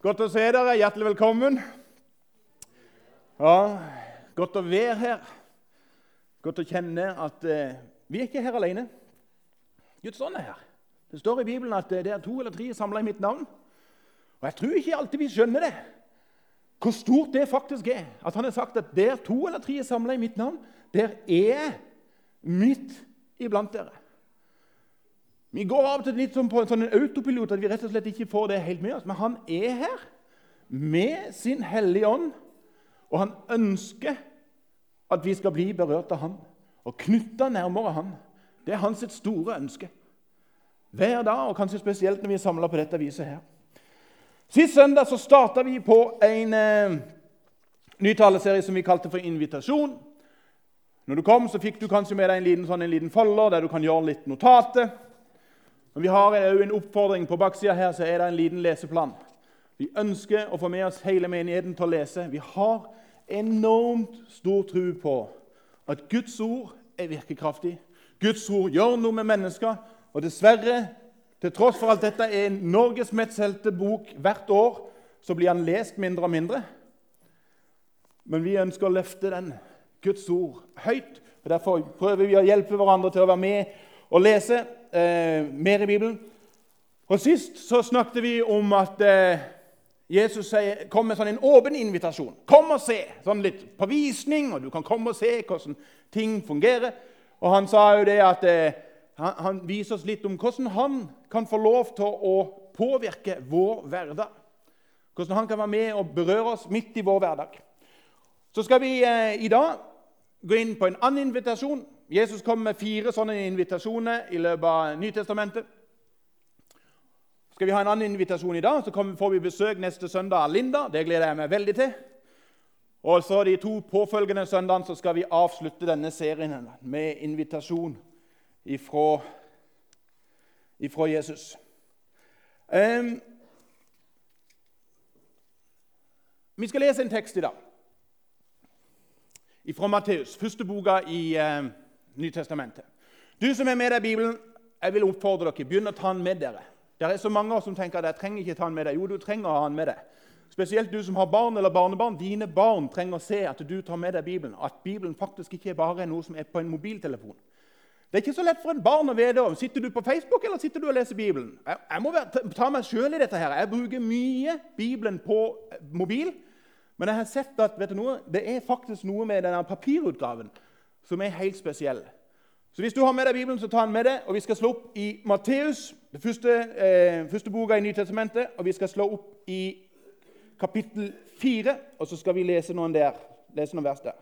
Godt å se dere. Hjertelig velkommen. Ja, Godt å være her. Godt å kjenne at eh, vi er ikke her alene. Guds ånd er her. Det står i Bibelen at eh, det er to eller tre samla i mitt navn. Og Jeg tror ikke alltid vi skjønner det, hvor stort det faktisk er. At han har sagt at der to eller tre er samla i mitt navn, der er mitt iblant dere. Vi går av og til litt på en sånn autopilot at vi rett og slett ikke får det helt med oss. Men han er her med sin Hellige Ånd, og han ønsker at vi skal bli berørt av han og knytta nærmere han. Det er hans store ønske. Hver dag, og kanskje spesielt når vi er samla på dette viset her. Sist søndag så starta vi på en eh, ny som vi kalte for Invitasjon. Når du kom, så fikk du kanskje med deg en liten, sånn, en liten folder der du kan gjøre litt notater. Når vi har en oppfordring på baksida her, så er det en liten leseplan. Vi ønsker å få med oss hele menigheten til å lese. Vi har enormt stor tro på at Guds ord er virkekraftig. Guds ord gjør noe med mennesker. Og dessverre, til tross for alt dette er Norges mest solgte bok hvert år, så blir han lest mindre og mindre. Men vi ønsker å løfte den, Guds ord, høyt. og Derfor prøver vi å hjelpe hverandre til å være med og lese eh, mer i Bibelen. Og Sist så snakket vi om at eh, Jesus kom med sånn en åpen invitasjon. Kom og se! Sånn litt på visning, og du kan komme og se hvordan ting fungerer. Og Han sa jo det at eh, han, han, viser oss litt om hvordan han kan få lov til å påvirke vår hverdag. Hvordan han kan være med og berøre oss midt i vår hverdag. Så skal vi eh, i dag gå inn på en annen invitasjon Jesus kom med fire sånne invitasjoner i løpet av Nytestamentet. Skal vi ha en annen invitasjon i dag, så får vi besøk neste søndag av Linda. Det gleder jeg meg veldig til. Og så De to påfølgende søndagene så skal vi avslutte denne serien med invitasjon ifra, ifra Jesus. Um, vi skal lese en tekst i dag fra Matteus, første boka i uh, Nytestamentet. Du som er med deg i Bibelen, jeg vil oppfordre dere, begynn å ta den med dere. Det er så mange som tenker at jeg trenger ikke ta den med deg. Jo, du trenger å ha den med deg. Spesielt du som har barn eller barnebarn. Dine barn trenger å se at du tar med deg Bibelen. At Bibelen faktisk ikke bare er noe som er på en mobiltelefon. Det er ikke så lett for en barn å vite om. Sitter du på Facebook eller sitter du og leser Bibelen. Jeg, jeg må ta meg sjøl i dette. her. Jeg bruker mye Bibelen på eh, mobil. Men jeg har sett at vet du noe, det er faktisk noe med denne papirutgaven som er helt spesiell. Så Hvis du har med deg Bibelen, så ta den med deg. og Vi skal slå opp i Matteus, den første, eh, første boka i Nytestamentet. Og vi skal slå opp i kapittel 4, og så skal vi lese noen, der, lese noen vers der.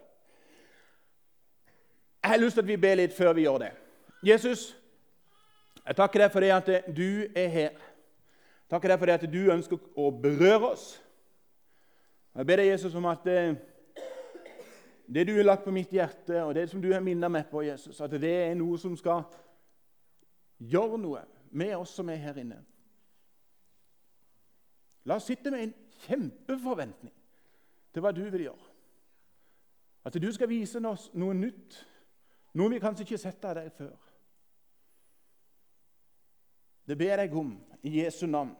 Jeg har lyst til at vi ber litt før vi gjør det. Jesus, jeg takker deg for det at du er her. Jeg takker deg for det at du ønsker å berøre oss. Jeg ber deg, Jesus, om at eh, det du har lagt på mitt hjerte, og det som du har minnet meg på, Jesus, at det er noe som skal gjøre noe med oss som er her inne. La oss sitte med en kjempeforventning til hva du vil gjøre. At du skal vise oss noe nytt, noe vi kanskje ikke har sett av deg før. Det ber jeg om i Jesu navn.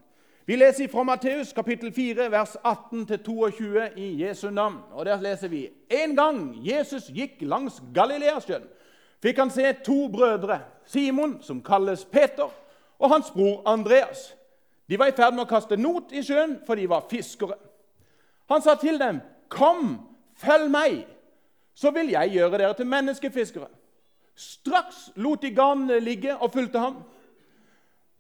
Vi leser fra Matteus kapittel 4, vers 18-22 i Jesu navn. Og Der leser vi En gang Jesus gikk langs Galileasjøen, fikk han se to brødre, Simon, som kalles Peter, og hans bror Andreas. De var i ferd med å kaste not i sjøen, for de var fiskere. Han sa til dem, 'Kom, følg meg, så vil jeg gjøre dere til menneskefiskere.' Straks lot de garnene ligge og fulgte ham.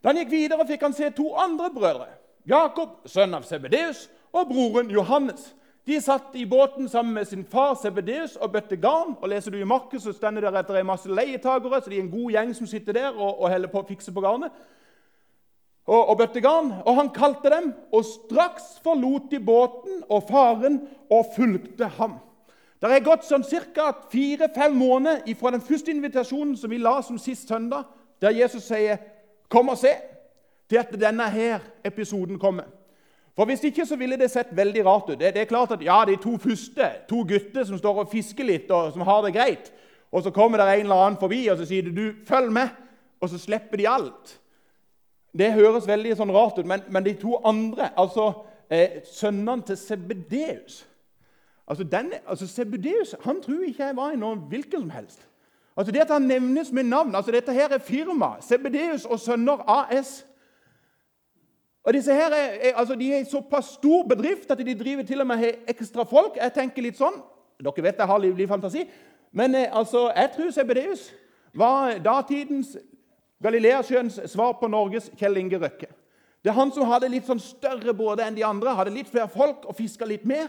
Da han gikk videre, fikk han se to andre brødre. Jakob, sønn av Sebedeus, og broren Johannes. De satt i båten sammen med sin far Sebedeus og bøtte garn. og Leser du i Markus, så stender det etter en masse leietagere, så de er en god gjeng som sitter der og, og heller på å fikse på garnet. Og, og bøtte garn. Og han kalte dem, og straks forlot de båten og faren og fulgte ham. Det er gått sånn ca. fire-fem måneder fra den første invitasjonen som vi la som sist søndag, der Jesus sier 'Kom og se' til at denne her episoden kommer. For Hvis ikke så ville det sett veldig rart ut. Det, det er klart at ja, De to første, to gutter som står og fisker litt og som har det greit, og så kommer det en eller annen forbi og så sier du, 'følg med', og så slipper de alt. Det høres veldig sånn rart ut, men, men de to andre altså eh, sønnene til Sebedeus. Altså, altså Sebedeus han tror ikke jeg var i noen hvilken som helst. Altså Det at han nevnes med navn altså Dette her er firma. Sebedeus og Sønner AS. Og disse her er, er, altså De er såpass stor bedrift at de driver til og med har ekstra folk. Jeg tenker litt sånn, Dere vet jeg har livlig fantasi. Men eh, altså, jeg tror Sebedeus var datidens Galileasjøens svar på Norges Kjell Inge Røkke. Det er han som hadde litt sånn større båter enn de andre, hadde litt flere folk og fiska litt mer.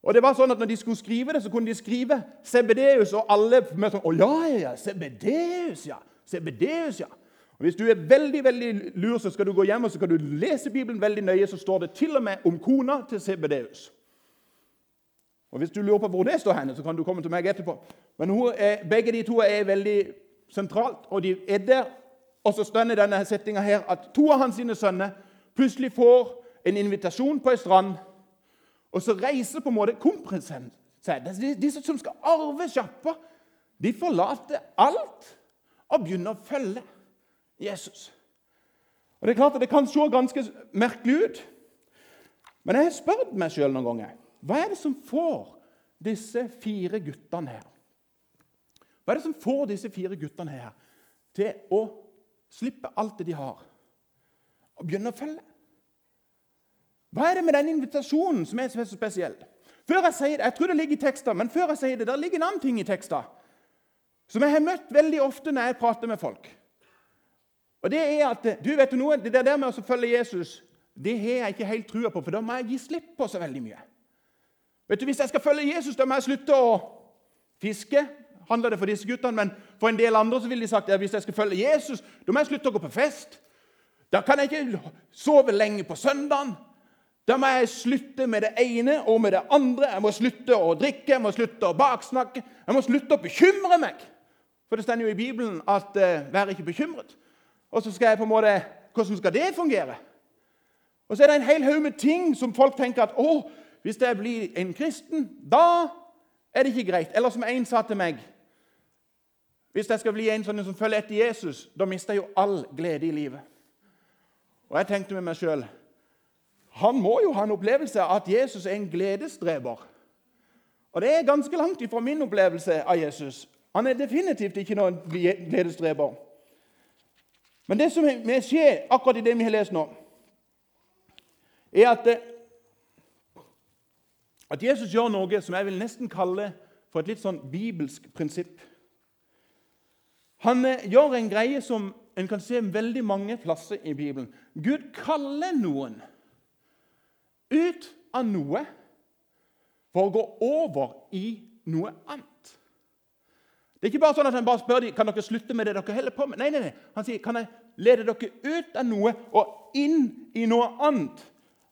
Og det var sånn at Når de skulle skrive det, så kunne de skrive Sebedeus, og alle med sånn Å ja, ja, Sebedeus, ja. Sebedeus, ja. Og Hvis du er veldig veldig lur, så skal du gå hjem og så skal du lese Bibelen veldig nøye. Så står det til og med om kona til Sebedeus. Og Hvis du lurer på hvor det står henne, så kan du komme til meg etterpå. Men er, begge de to er veldig sentralt, og de er der. Og så i denne settinga her at to av hans sine sønner plutselig får en invitasjon på ei strand og så reiser på en måte komprisen seg. Disse som skal arve sjappa, de forlater alt og begynner å følge Jesus. Og Det er klart at det kan se ganske merkelig ut, men jeg har spurt meg sjøl noen ganger hva er det som får disse fire guttene her Hva er det som får disse fire guttene her til å slippe alt det de har, og begynne å følge? Hva er det med den invitasjonen som er så spesiell? Før Jeg sier det, jeg tror det ligger i teksten, men før jeg sier det, der ligger en annen ting i teksten som jeg har møtt veldig ofte når jeg prater med folk. Og Det er at du vet du noe, det der med å følge Jesus det har jeg ikke helt trua på, for da må jeg gi slipp på så veldig mye. Vet du, Hvis jeg skal følge Jesus, da må jeg slutte å fiske. handler det for disse guttene, Men for en del andre så vil de sagt at hvis jeg skal følge Jesus, da må jeg slutte å gå på fest. Da kan jeg ikke sove lenge på søndagen. Da må jeg slutte med det ene og med det andre. Jeg må slutte å drikke, jeg må slutte å baksnakke. Jeg må slutte å bekymre meg. For det står jo i Bibelen at uh, 'vær ikke bekymret'. Og så skal jeg på en måte Hvordan skal det fungere? Og så er det en hel haug med ting som folk tenker at å, hvis jeg blir en kristen, da er det ikke greit. Eller som en sa til meg Hvis jeg skal bli en sånn som følger etter Jesus, da mister jeg jo all glede i livet. Og jeg tenkte med meg sjøl han må jo ha en opplevelse av at Jesus er en gledesdreper. Og det er ganske langt ifra min opplevelse av Jesus. Han er definitivt ikke noen gledesdreper. Men det som vil skje akkurat i det vi har lest nå, er at, eh, at Jesus gjør noe som jeg vil nesten kalle for et litt sånn bibelsk prinsipp. Han eh, gjør en greie som en kan se veldig mange plasser i Bibelen. Gud kaller noen ut av noe for å gå over i noe annet. Det er ikke bare sånn at Han bare spør dem, kan dere slutte med det dere holder på med. Nei, nei, nei. Han sier kan jeg lede dere ut av noe og inn i noe annet.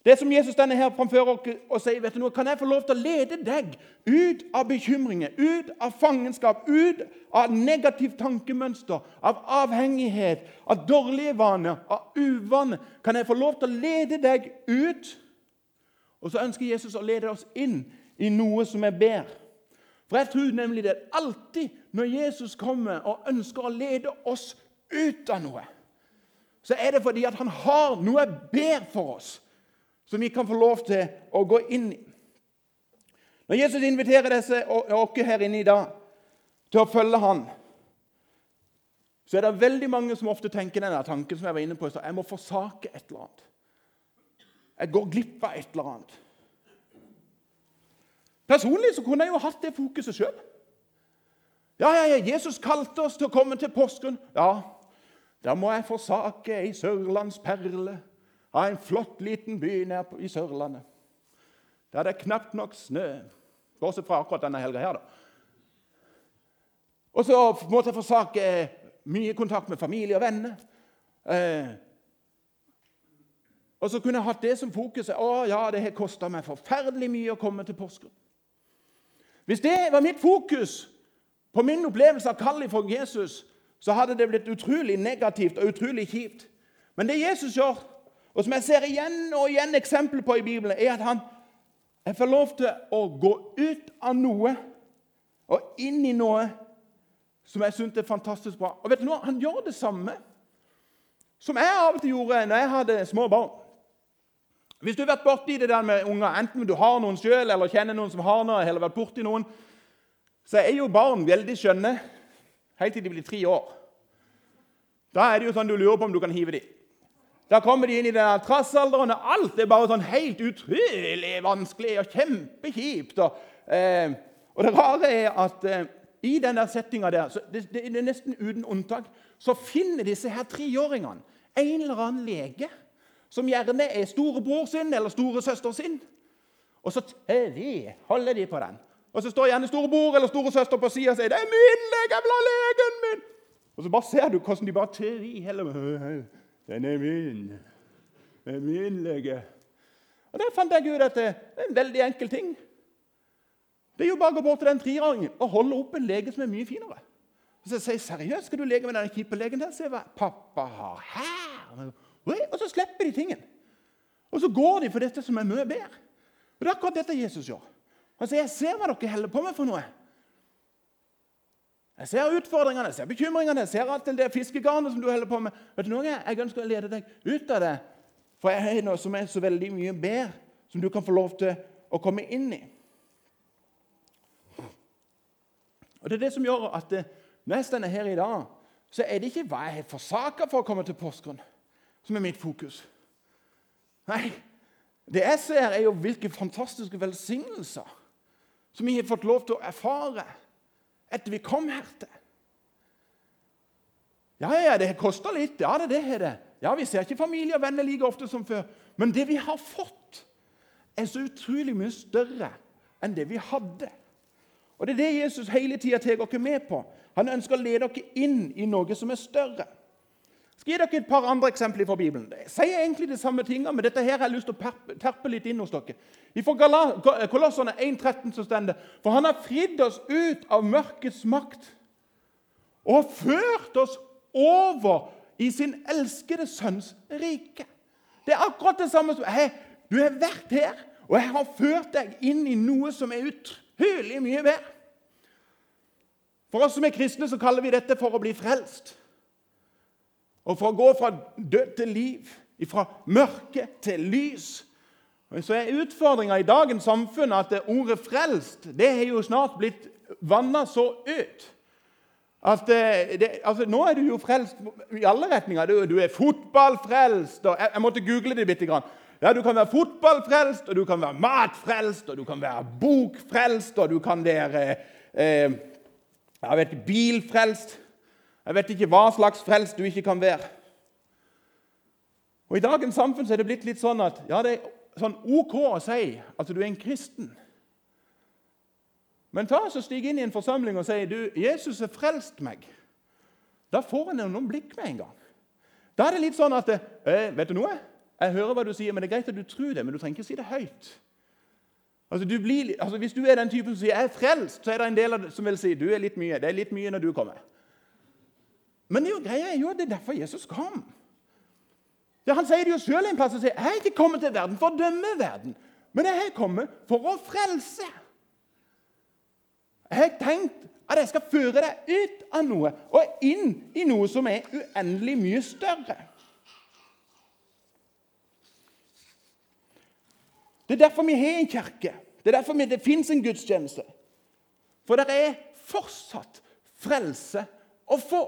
Det som Jesus denne her framfører oss og sier, vet du noe, kan jeg få lov til å lede deg ut av bekymringer, ut av fangenskap, ut av negativt tankemønster, av avhengighet, av dårlige vaner, av uvaner. Kan jeg få lov til å lede deg ut og så ønsker Jesus å lede oss inn i noe som er bedre. For jeg tror nemlig det er alltid når Jesus kommer og ønsker å lede oss ut av noe, så er det fordi at han har noe bedre for oss som vi kan få lov til å gå inn i. Når Jesus inviterer disse oss her inne i dag til å følge han, så er det veldig mange som ofte tenker denne tanken som jeg var inne på, jeg må forsake et eller annet. Jeg går glipp av et eller annet. Personlig så kunne jeg jo hatt det fokuset sjøl. Ja, ja, ja, Jesus kalte oss til å komme til Porsgrunn. Ja, da må jeg forsake ei sørlandsperle av en flott liten by nede i Sørlandet. Der det er knapt nok snø. Bortsett fra akkurat denne helga her, da. Og så måtte jeg forsake mye kontakt med familie og venner. Eh, og så kunne jeg hatt det som fokus. Å ja, det har kosta meg forferdelig mye å komme til Porsgrunn. Hvis det var mitt fokus på min opplevelse av kallet for Jesus, så hadde det blitt utrolig negativt og utrolig kjipt. Men det Jesus gjør, og som jeg ser igjen og igjen eksempel på i Bibelen, er at han jeg får lov til å gå ut av noe og inn i noe som jeg syns er fantastisk bra. Og vet du noe? Han gjør det samme som jeg av og til gjorde når jeg hadde små barn. Hvis du har vært borti det der med unger, enten du har noen sjøl eller kjenner noen som har noe, eller vært borti noen, så er jo barn veldig skjønne helt til de blir tre år. Da er det jo sånn du lurer på om du kan hive dem. Da kommer de inn i den trassalderen, og alt er bare sånn helt utrolig vanskelig og kjempekjipt. Og, eh, og det rare er at eh, i den der settinga der, det, det, er nesten uten unntak, så finner disse her treåringene en eller annen lege som gjerne er storebror sin eller storesøster sin. Og så de, holder de på den. Og så står gjerne storebror eller storesøster på sida og sier 'Det er min lege! Jeg legen min!' Og så bare ser du hvordan de bare i hele den er min. Det er min lege. Og Der fant jeg ut at det er en veldig enkel ting. Det er jo bare å gå bort til den treåringen og holde opp en lege som er mye finere. Og så sier jeg, 'Seriøst, skal du lege med den kjipe legen der?' Sier jeg, pappa har her. Og så slipper de tingen. Og så går de for dette som er mye bedre. Og Det er akkurat dette Jesus gjør. Han sier, 'Jeg ser hva dere holder på med for noe.' Jeg ser utfordringene, jeg ser bekymringene, jeg ser alt det fiskegarnet som du holder på med. Vet du noe? Jeg ønsker å lede deg ut av det, for jeg har noe som er så veldig mye bedre, som du kan få lov til å komme inn i. Og Det er det som gjør at eh, når jeg står her i dag, så er det ikke hva jeg har forsaka for å komme til Porsgrunn, som er mitt fokus. Nei, det jeg ser, er jo hvilke fantastiske velsignelser som vi har fått lov til å erfare etter vi kom hertil. Ja, ja, det koster litt. Ja, det, det er det. Ja, Vi ser ikke familie og venner like ofte som før. Men det vi har fått, er så utrolig mye større enn det vi hadde. Og Det er det Jesus hele tida tar dere med på. Han ønsker å lede dere inn i noe som er større. Skal gi dere et par andre eksempler fra Bibelen. Jeg sier egentlig de samme tingene, men dette her har jeg lyst til å terpe litt inn hos dere. Fra Kolossene 1,13 så står det For han har fridd oss ut av mørkets makt og ført oss over i sin elskede sønns rike. Det er akkurat det samme som hey, Du har vært her, og jeg har ført deg inn i noe som er utrolig mye mer. For oss som er kristne, så kaller vi dette for å bli frelst. Og for å gå fra død til liv, fra mørke til lys. Så er Utfordringa i dagens samfunn at ordet 'frelst' det har jo snart blitt vanna så ut. At eh, det, altså, Nå er du jo frelst i alle retninger. Du, du er fotballfrelst og jeg, jeg, måtte google det bitte grann. Ja, Du kan være fotballfrelst, og du kan være matfrelst, og du kan være bokfrelst, og du kan være eh, jeg vet, bilfrelst. Jeg vet ikke hva slags frelst du ikke kan være. Og I dagens samfunn er det blitt litt sånn at ja, det er sånn OK å si at du er en kristen. Men ta så stig inn i en forsamling og si du, 'Jesus har frelst meg'. Da får en noen blikk med en gang. Da er det litt sånn at eh, 'Vet du noe? Jeg hører hva du sier, men det er greit at du tror det, men du trenger ikke si det høyt.' Altså, blir, altså, hvis du er den typen som sier 'jeg er frelst', så er det en del som vil si 'du er litt mye'. Det er litt mye når du kommer. Men det er jo greia er jo det er derfor Jesus kom. Ja, han sier det jo sjøl en plass. og sier, 'Jeg er ikke kommet til verden for å dømme verden, men jeg er kommet for å frelse.' Jeg har tenkt at jeg skal føre deg ut av noe og inn i noe som er uendelig mye større. Det er derfor vi har en kirke. Det er derfor det fins en gudstjeneste. For det er fortsatt frelse å få.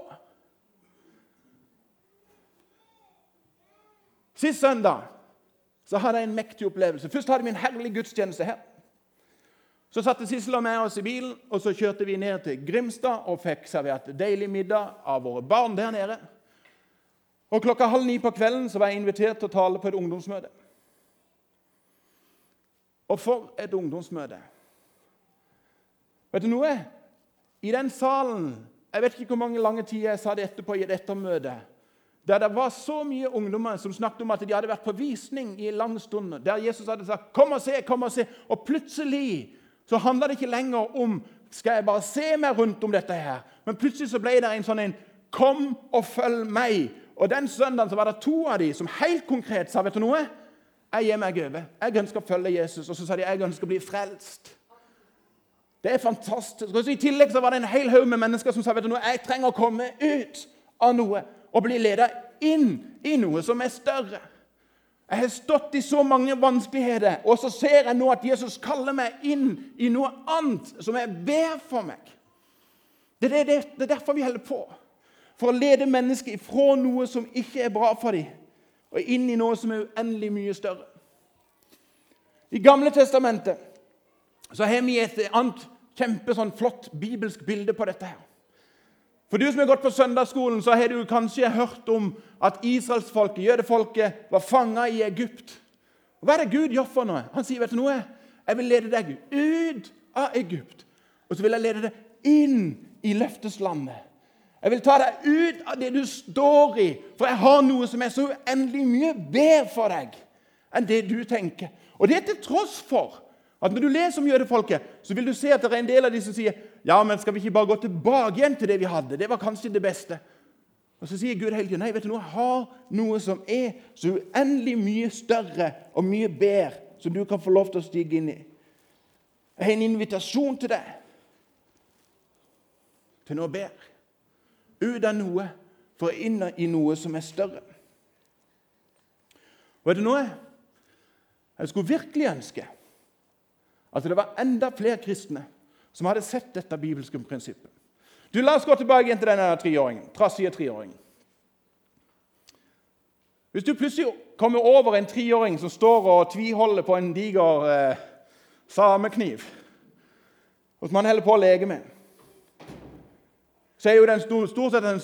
Sist søndag så hadde jeg en mektig opplevelse. Først hadde vi en herlig gudstjeneste her. Så satte Sissel og meg oss i bilen, og så kjørte vi ned til Grimstad og fikk servert deilig middag av våre barn der nede. Og Klokka halv ni på kvelden så var jeg invitert til å tale på et ungdomsmøte. Og for et ungdomsmøte! Vet du noe? I den salen Jeg vet ikke hvor mange lange tider jeg sa det etterpå i et ettermøte der det var så mye ungdommer som snakket om at de hadde vært på visning i lang stund. Der Jesus hadde sagt 'Kom og se, kom og se'. Og plutselig så handla det ikke lenger om 'Skal jeg bare se meg rundt om dette her?' Men plutselig så ble det en sånn en 'Kom og følg meg'. Og Den søndagen så var det to av de som helt konkret sa vet du noe? Jeg gir meg over. Jeg ønsker å følge Jesus. Og så sa de jeg ønsker å bli frelst. Det er fantastisk. Og så I tillegg så var det en hel haug med mennesker som sa vet du noe, jeg trenger å komme ut av noe og bli ledet inn i noe som er større. Jeg har stått i så mange vanskeligheter, og så ser jeg nå at Jesus kaller meg inn i noe annet som er bedre for meg. Det er, det, det er derfor vi holder på. For å lede mennesker ifra noe som ikke er bra for dem, og inn i noe som er uendelig mye større. I Gamle testamentet så har vi et annet kjempe sånn bibelsk bilde på dette. her. For du som har gått på søndagsskolen, så har du kanskje hørt om at israelsfolket, jødefolket, var fanga i Egypt. Hva er det Gud gjør for noe? Han sier, 'Vet du noe? Jeg vil lede deg ut av Egypt.' Og så vil jeg lede deg inn i løfteslandet. Jeg vil ta deg ut av det du står i, for jeg har noe som er så uendelig mye bedre for deg enn det du tenker. Og det er til tross for at når du leser om jødefolket, så vil du se at det er en del av de som sier ja, men skal vi ikke bare gå tilbake igjen til det vi hadde? Det var kanskje det beste. Og Så sier Gud hele tiden nei, vet du noe, har noe som er så uendelig mye større og mye bedre, som du kan få lov til å stige inn i. Jeg har en invitasjon til deg til noe bedre. Ut av noe for inn i noe som er større. Og vet du noe? Jeg skulle virkelig ønske at det var enda flere kristne som hadde sett dette bibelske prinsippet. Du, La oss gå tilbake igjen til denne treåringen, trassige treåringen. Hvis du plutselig kommer over en treåring som står og tviholder på en diger eh, samekniv, og som han holder på å leke med, så er jo den stort sett den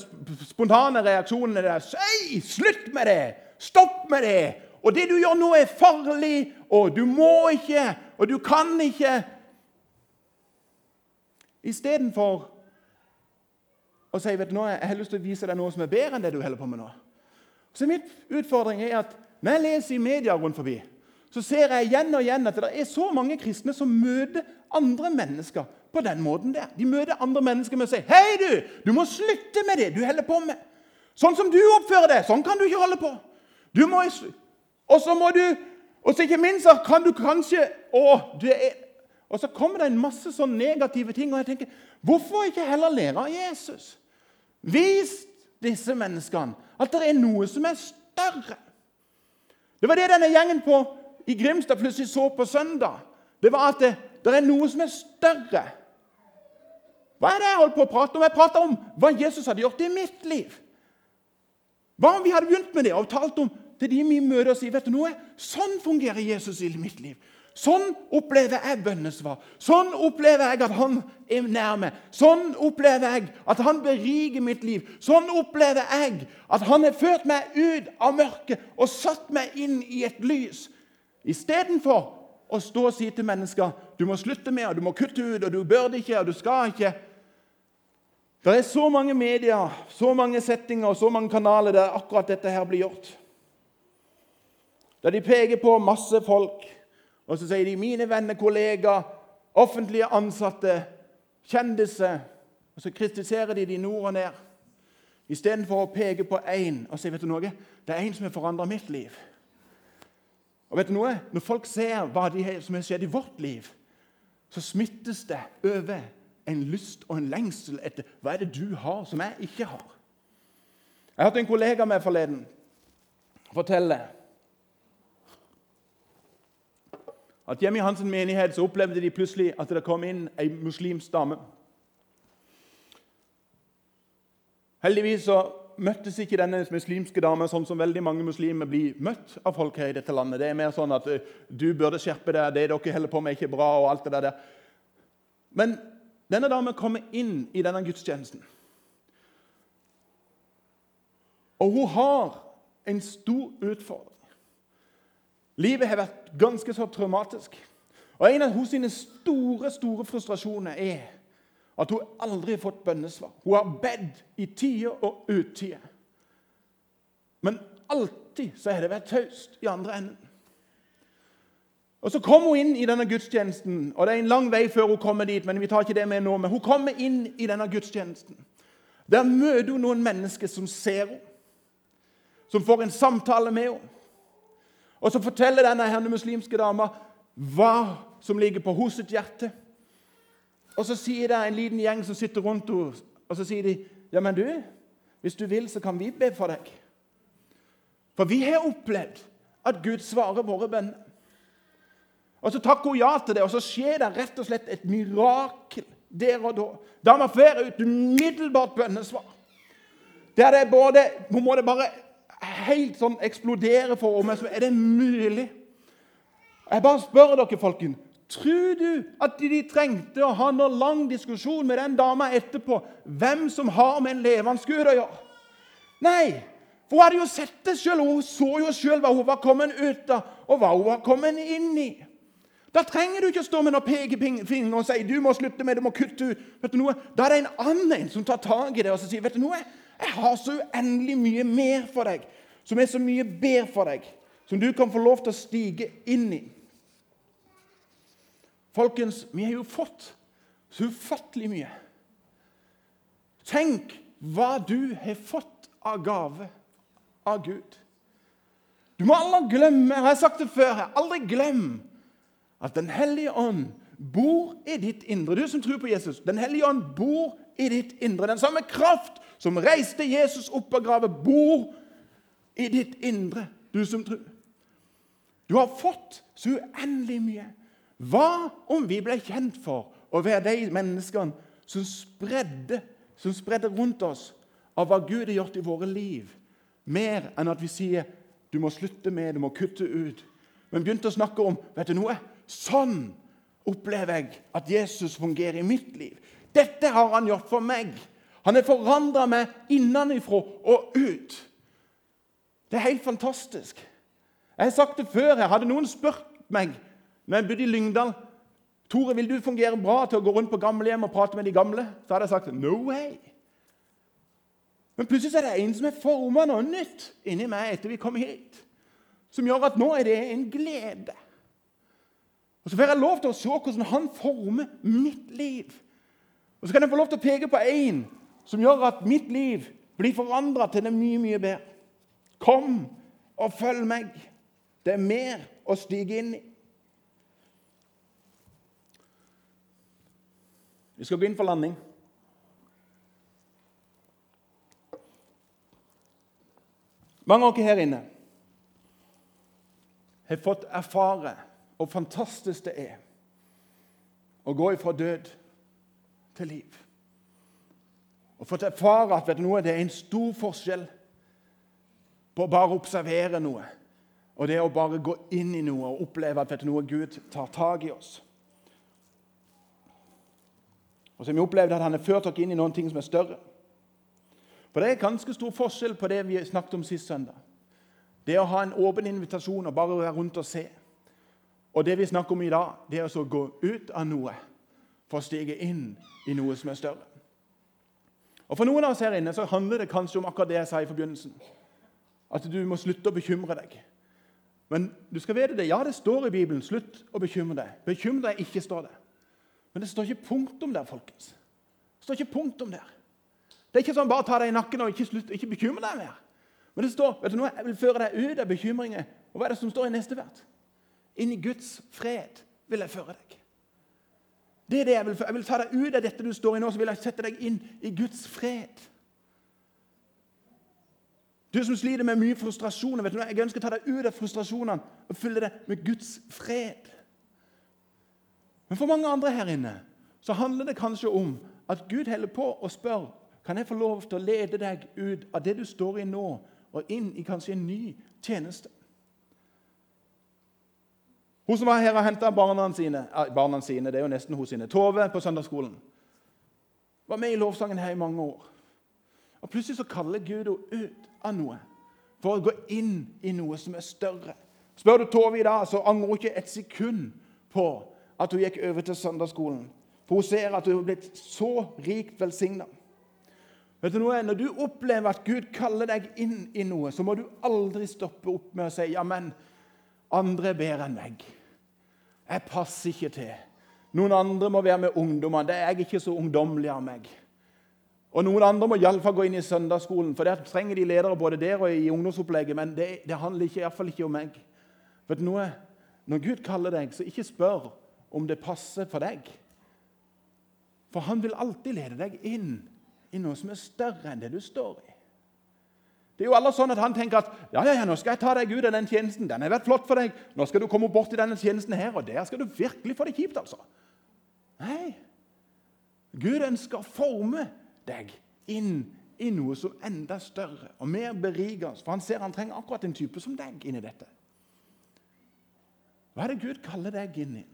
spontane reaksjonen der Hei, slutt med det! Stopp med det! Og det du gjør nå, er farlig, og du må ikke, og du kan ikke. Istedenfor å si vet du nå, jeg har lyst til å vise deg noe som er bedre enn det du holder på med nå. Så Min utfordring er at når jeg leser i media rundt forbi, så ser jeg igjen og igjen at det er så mange kristne som møter andre mennesker på den måten der. De møter andre mennesker med å si 'Hei, du! Du må slutte med det du holder på med.' 'Sånn som du oppfører deg, sånn kan du ikke holde på.' Du må, og så må du Og så ikke minst så kan du kanskje å, du er, Og så kommer det en masse sånn negative ting, og jeg tenker Hvorfor ikke heller lære av Jesus? Vis disse menneskene at det er noe som er større. Det var det denne gjengen på, i Grimstad plutselig så på søndag. Det var at det, det er noe som er større. Hva er det jeg holdt på å prate om? Jeg prater om hva Jesus hadde gjort i mitt liv. Hva om vi hadde begynt med det og talt om til de vi møter og sier vet du noe? Sånn fungerer Jesus i mitt liv. Sånn opplever jeg bønnesvar. Sånn opplever jeg at han er nær meg. Sånn opplever jeg at han beriker mitt liv. Sånn opplever jeg at han har ført meg ut av mørket og satt meg inn i et lys. Istedenfor å stå og si til mennesker du må slutte med, og du må kutte ut, og du bør det ikke, og du skal ikke. Det er så mange medier, så mange settinger og så mange kanaler der akkurat dette her blir gjort. Der de peker på masse folk, og så sier de 'mine venner, kollegaer, offentlige ansatte, kjendiser' Og så kritiserer de de nord og ned, istedenfor å peke på én og si vet du noe, det er én som har forandra mitt liv. Og vet du noe? Når folk ser hva de, som har skjedd i vårt liv, så smittes det over en lyst og en lengsel etter hva er det du har som jeg ikke har. Jeg hørte en kollega med forleden fortelle at hjemme i hans menighet så opplevde de plutselig at det kom inn ei muslimsk dame. Heldigvis så møttes ikke denne muslimske dama sånn som veldig mange muslimer blir møtt av folk her i dette landet. Det er mer sånn at eh, du burde skjerpe deg, det dere holder på med, er ikke bra. og alt det der. Men denne dama kommer inn i denne gudstjenesten. Og hun har en stor utfordring. Livet har vært ganske så traumatisk. Og En av hennes store store frustrasjoner er at hun aldri har fått bønnesvar. Hun har bedt i tider og utider. Men alltid så har det vært taust i andre enden. Og Så kommer hun inn i denne gudstjenesten, og det er en lang vei før hun kommer dit. men vi tar ikke det med nå, men Hun kommer inn i denne gudstjenesten. Der møter hun noen mennesker som ser henne, som får en samtale med henne. Og Så forteller denne herne muslimske dama hva som ligger på hos sitt hjerte. Og Så sier det en liten gjeng som sitter rundt henne, og så sier de ja, men du, hvis du vil, så kan vi be for deg. For vi har opplevd at Gud svarer våre bønner. Og Så takker hun ja til det, og så skjer det rett og slett et mirakel der og da. Dama får ut umiddelbart bønnesvar. Der det både, Hun må det bare helt sånn eksplodere for meg. Så Er det mulig? Jeg bare spør dere, folkens. Tror du at de trengte å ha noen lang diskusjon med den dama etterpå hvem som har med en levende Gud å gjøre? Nei, for hun hadde jo sett det sjøl. Hun så jo sjøl hva hun var kommet ut av, og hva hun var kommet inn i. Da trenger du ikke å stå med noen pekefinger og si du må slutte med det, du må kutte ut. Vet du noe? Da er det en annen som tar tak i det og så sier vet du noe? Jeg har så uendelig mye mer for deg, som er så mye bedre for deg, som du kan få lov til å stige inn i. Folkens, vi har jo fått så ufattelig mye. Tenk hva du har fått av gave av Gud. Du må aldri glemme jeg har sagt det før, aldri glem at Den hellige ånd bor i ditt indre. Du som tror på Jesus, Den hellige ånd bor i ditt indre. Den samme kraft som reiste Jesus opp av graven, bor i ditt indre, du som tror. Du har fått så uendelig mye. Hva om vi ble kjent for å være de menneskene som spredde, som spredde rundt oss av hva Gud har gjort i våre liv, mer enn at vi sier du må slutte med, du må kutte ut. Men begynte å snakke om vet du noe? Sånn opplever jeg at Jesus fungerer i mitt liv. Dette har han gjort for meg. Han har forandra meg innenfra og ut. Det er helt fantastisk. Jeg har sagt det før. Jeg hadde noen spurt meg når jeg bodde i Lyngdal Tore, vil du fungere bra til å gå rundt på gamlehjem og prate med de gamle? Så hadde jeg sagt no way. Men plutselig er det en som har forma noe nytt inni meg etter vi kom hit, som gjør at nå er det en glede. Og Så får jeg lov til å se hvordan han former mitt liv. Og så kan jeg få lov til å peke på én som gjør at mitt liv blir forandra til det mye, mye bedre. Kom og følg meg. Det er mer å stige inn i. Vi skal gå inn for landing. Mange av dere her inne har fått erfare hvor fantastisk det er å gå ifra død til liv. Og fått erfare at noe, det er en stor forskjell på å bare observere noe og det å bare gå inn i noe og oppleve at vet du noe, Gud tar tak i oss. Og så har vi opplevd at han har ført dere inn i noen ting som er større. For det er ganske stor forskjell på det vi snakket om sist søndag. Det å ha en åpen invitasjon og bare være rundt og se. Og det vi snakker om i dag, det er å gå ut av noe for å stige inn i noe som er større. Og For noen av oss her inne så handler det kanskje om akkurat det jeg sa i forbegynnelsen. At du må slutte å bekymre deg. Men du skal vite det. Ja, det står i Bibelen 'slutt å bekymre deg'. Bekymre deg ikke, står det. Men det står ikke punktum der, folkens. Det står ikke punktum der. Det er ikke sånn bare ta deg i nakken og ikke, slutt, ikke bekymre deg mer. Men det står vet du noe, jeg vil føre deg ut av bekymringer. Og hva er det som står i neste vers? Inn i Guds fred vil jeg føre deg. Det er det Jeg vil Jeg vil ta deg ut av dette du står i nå, så vil jeg sette deg inn i Guds fred. Du som sliter med mye frustrasjoner, vet du jeg ønsker å ta deg ut av frustrasjonene og fylle deg med Guds fred. Men for mange andre her inne så handler det kanskje om at Gud holder på og spør kan jeg få lov til å lede deg ut av det du står i nå, og inn i kanskje en ny tjeneste. Hun som var her og henta barna sine, barna sine, det er jo nesten hun sine, Tove på søndagsskolen, var med i lovsangen her i mange år. Og Plutselig så kaller Gud henne ut av noe for å gå inn i noe som er større. Spør du Tove i dag, så angrer hun ikke et sekund på at hun gikk over til søndagsskolen. For hun ser at hun er blitt så rikt velsigna. Når du opplever at Gud kaller deg inn i noe, så må du aldri stoppe opp med å si ja, men andre er bedre enn meg. Jeg passer ikke til. Noen andre må være med ungdommene. Det er jeg ikke så ungdommelig av meg. Og Noen andre må iallfall gå inn i søndagsskolen, for der trenger de ledere både der og i ungdomsopplegget. Men det, det handler ikke, i hvert fall ikke om meg. Vet du? Når Gud kaller deg, så ikke spør om det passer for deg. For han vil alltid lede deg inn i noe som er større enn det du står i. Det er jo alle sånn at han tenker at ja, ja, ja, nå skal jeg ta deg ut av den tjenesten. Den har vært flott for deg. Nå skal du komme bort til denne tjenesten her, og der skal du virkelig få det kjipt. altså. Nei. Gud ønsker å forme deg inn i noe som er enda større og mer berikende. For han ser han trenger akkurat en type som deg inn i dette. Hva er det Gud kaller deg inn i?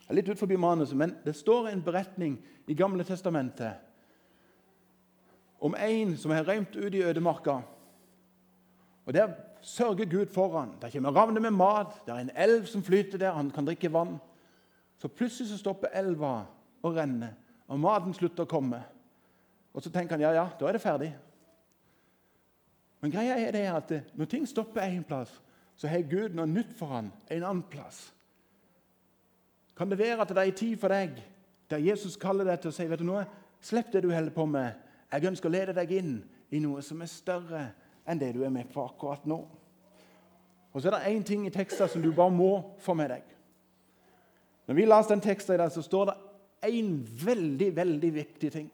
Jeg er litt ut forbi manuset, men det står en beretning i Gamle testamentet om en som har rømt ut i ødemarka. Og Der sørger Gud for han. Der kommer ravner med mat, det er en elv som flyter der, han kan drikke vann. Så plutselig så stopper elva å renne, og maten slutter å komme. Og så tenker han ja, ja, da er det ferdig. Men greia er det at når ting stopper én plass, så har Gud noe nytt for han en annen plass. Kan det være at det er en tid for deg der Jesus kaller deg til å si vet du noe, slipp det du holder på med. Jeg ønsker å lede deg inn i noe som er større enn det du er med på akkurat nå. Og så er det én ting i teksten som du bare må få med deg. Når vi leser den teksten, i dag, så står det én veldig, veldig viktig ting.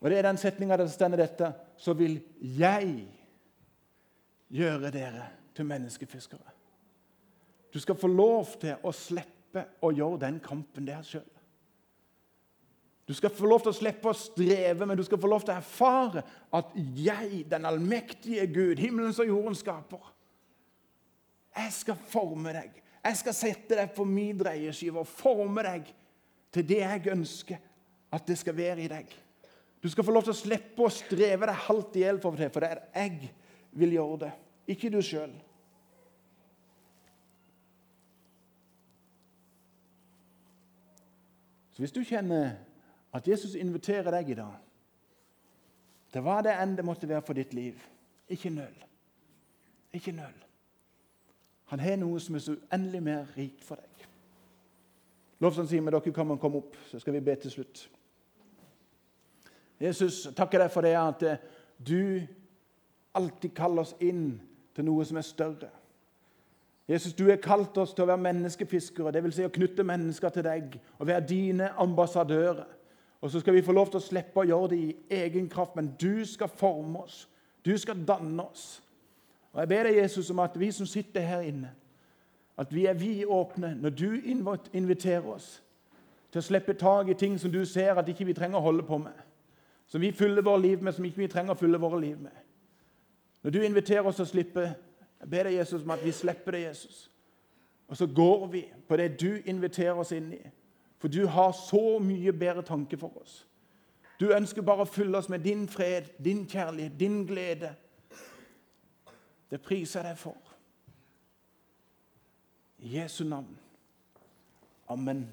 Og det er den setninga der det står dette Så vil jeg gjøre dere til menneskefiskere. Du skal få lov til å slippe å gjøre den kampen der sjøl. Du skal få lov til å slippe å streve, men du skal få lov til å erfare at jeg, den allmektige Gud, himmelens og jordens skaper, jeg skal forme deg. Jeg skal sette deg på min dreieskive og forme deg til det jeg ønsker at det skal være i deg. Du skal få lov til å slippe å streve deg halvt i hjel for det, for det er jeg vil gjøre det, ikke du sjøl. Så hvis du kjenner at Jesus inviterer deg i dag til hva det enn det måtte være for ditt liv, ikke nøl. Ikke nøl. Han har noe som er så uendelig mer rikt for deg. Lovsangstimen, dere kan komme opp, så skal vi be til slutt. Jesus, takker deg for det at eh, du alltid kaller oss inn til noe som er større. Jesus, du har kalt oss til å være menneskefiskere, dvs. Si å knytte mennesker til deg og være dine ambassadører. Og Så skal vi få lov til å slippe å gjøre det i egen kraft, men du skal forme oss. Du skal danne oss. Og Jeg ber deg, Jesus, om at vi som sitter her inne, at vi er vidåpne når du inviterer oss til å slippe tak i ting som du ser at ikke vi trenger å holde på med som vi fyller våre liv med, som ikke vi trenger å fylle våre liv med. Når du inviterer oss til å slippe, jeg ber deg, Jesus, om at vi slipper det, Jesus. Og så går vi på det du inviterer oss inn i. For du har så mye bedre tanke for oss. Du ønsker bare å fylle oss med din fred, din kjærlighet, din glede. Det priser jeg deg for. I Jesu navn. Amen.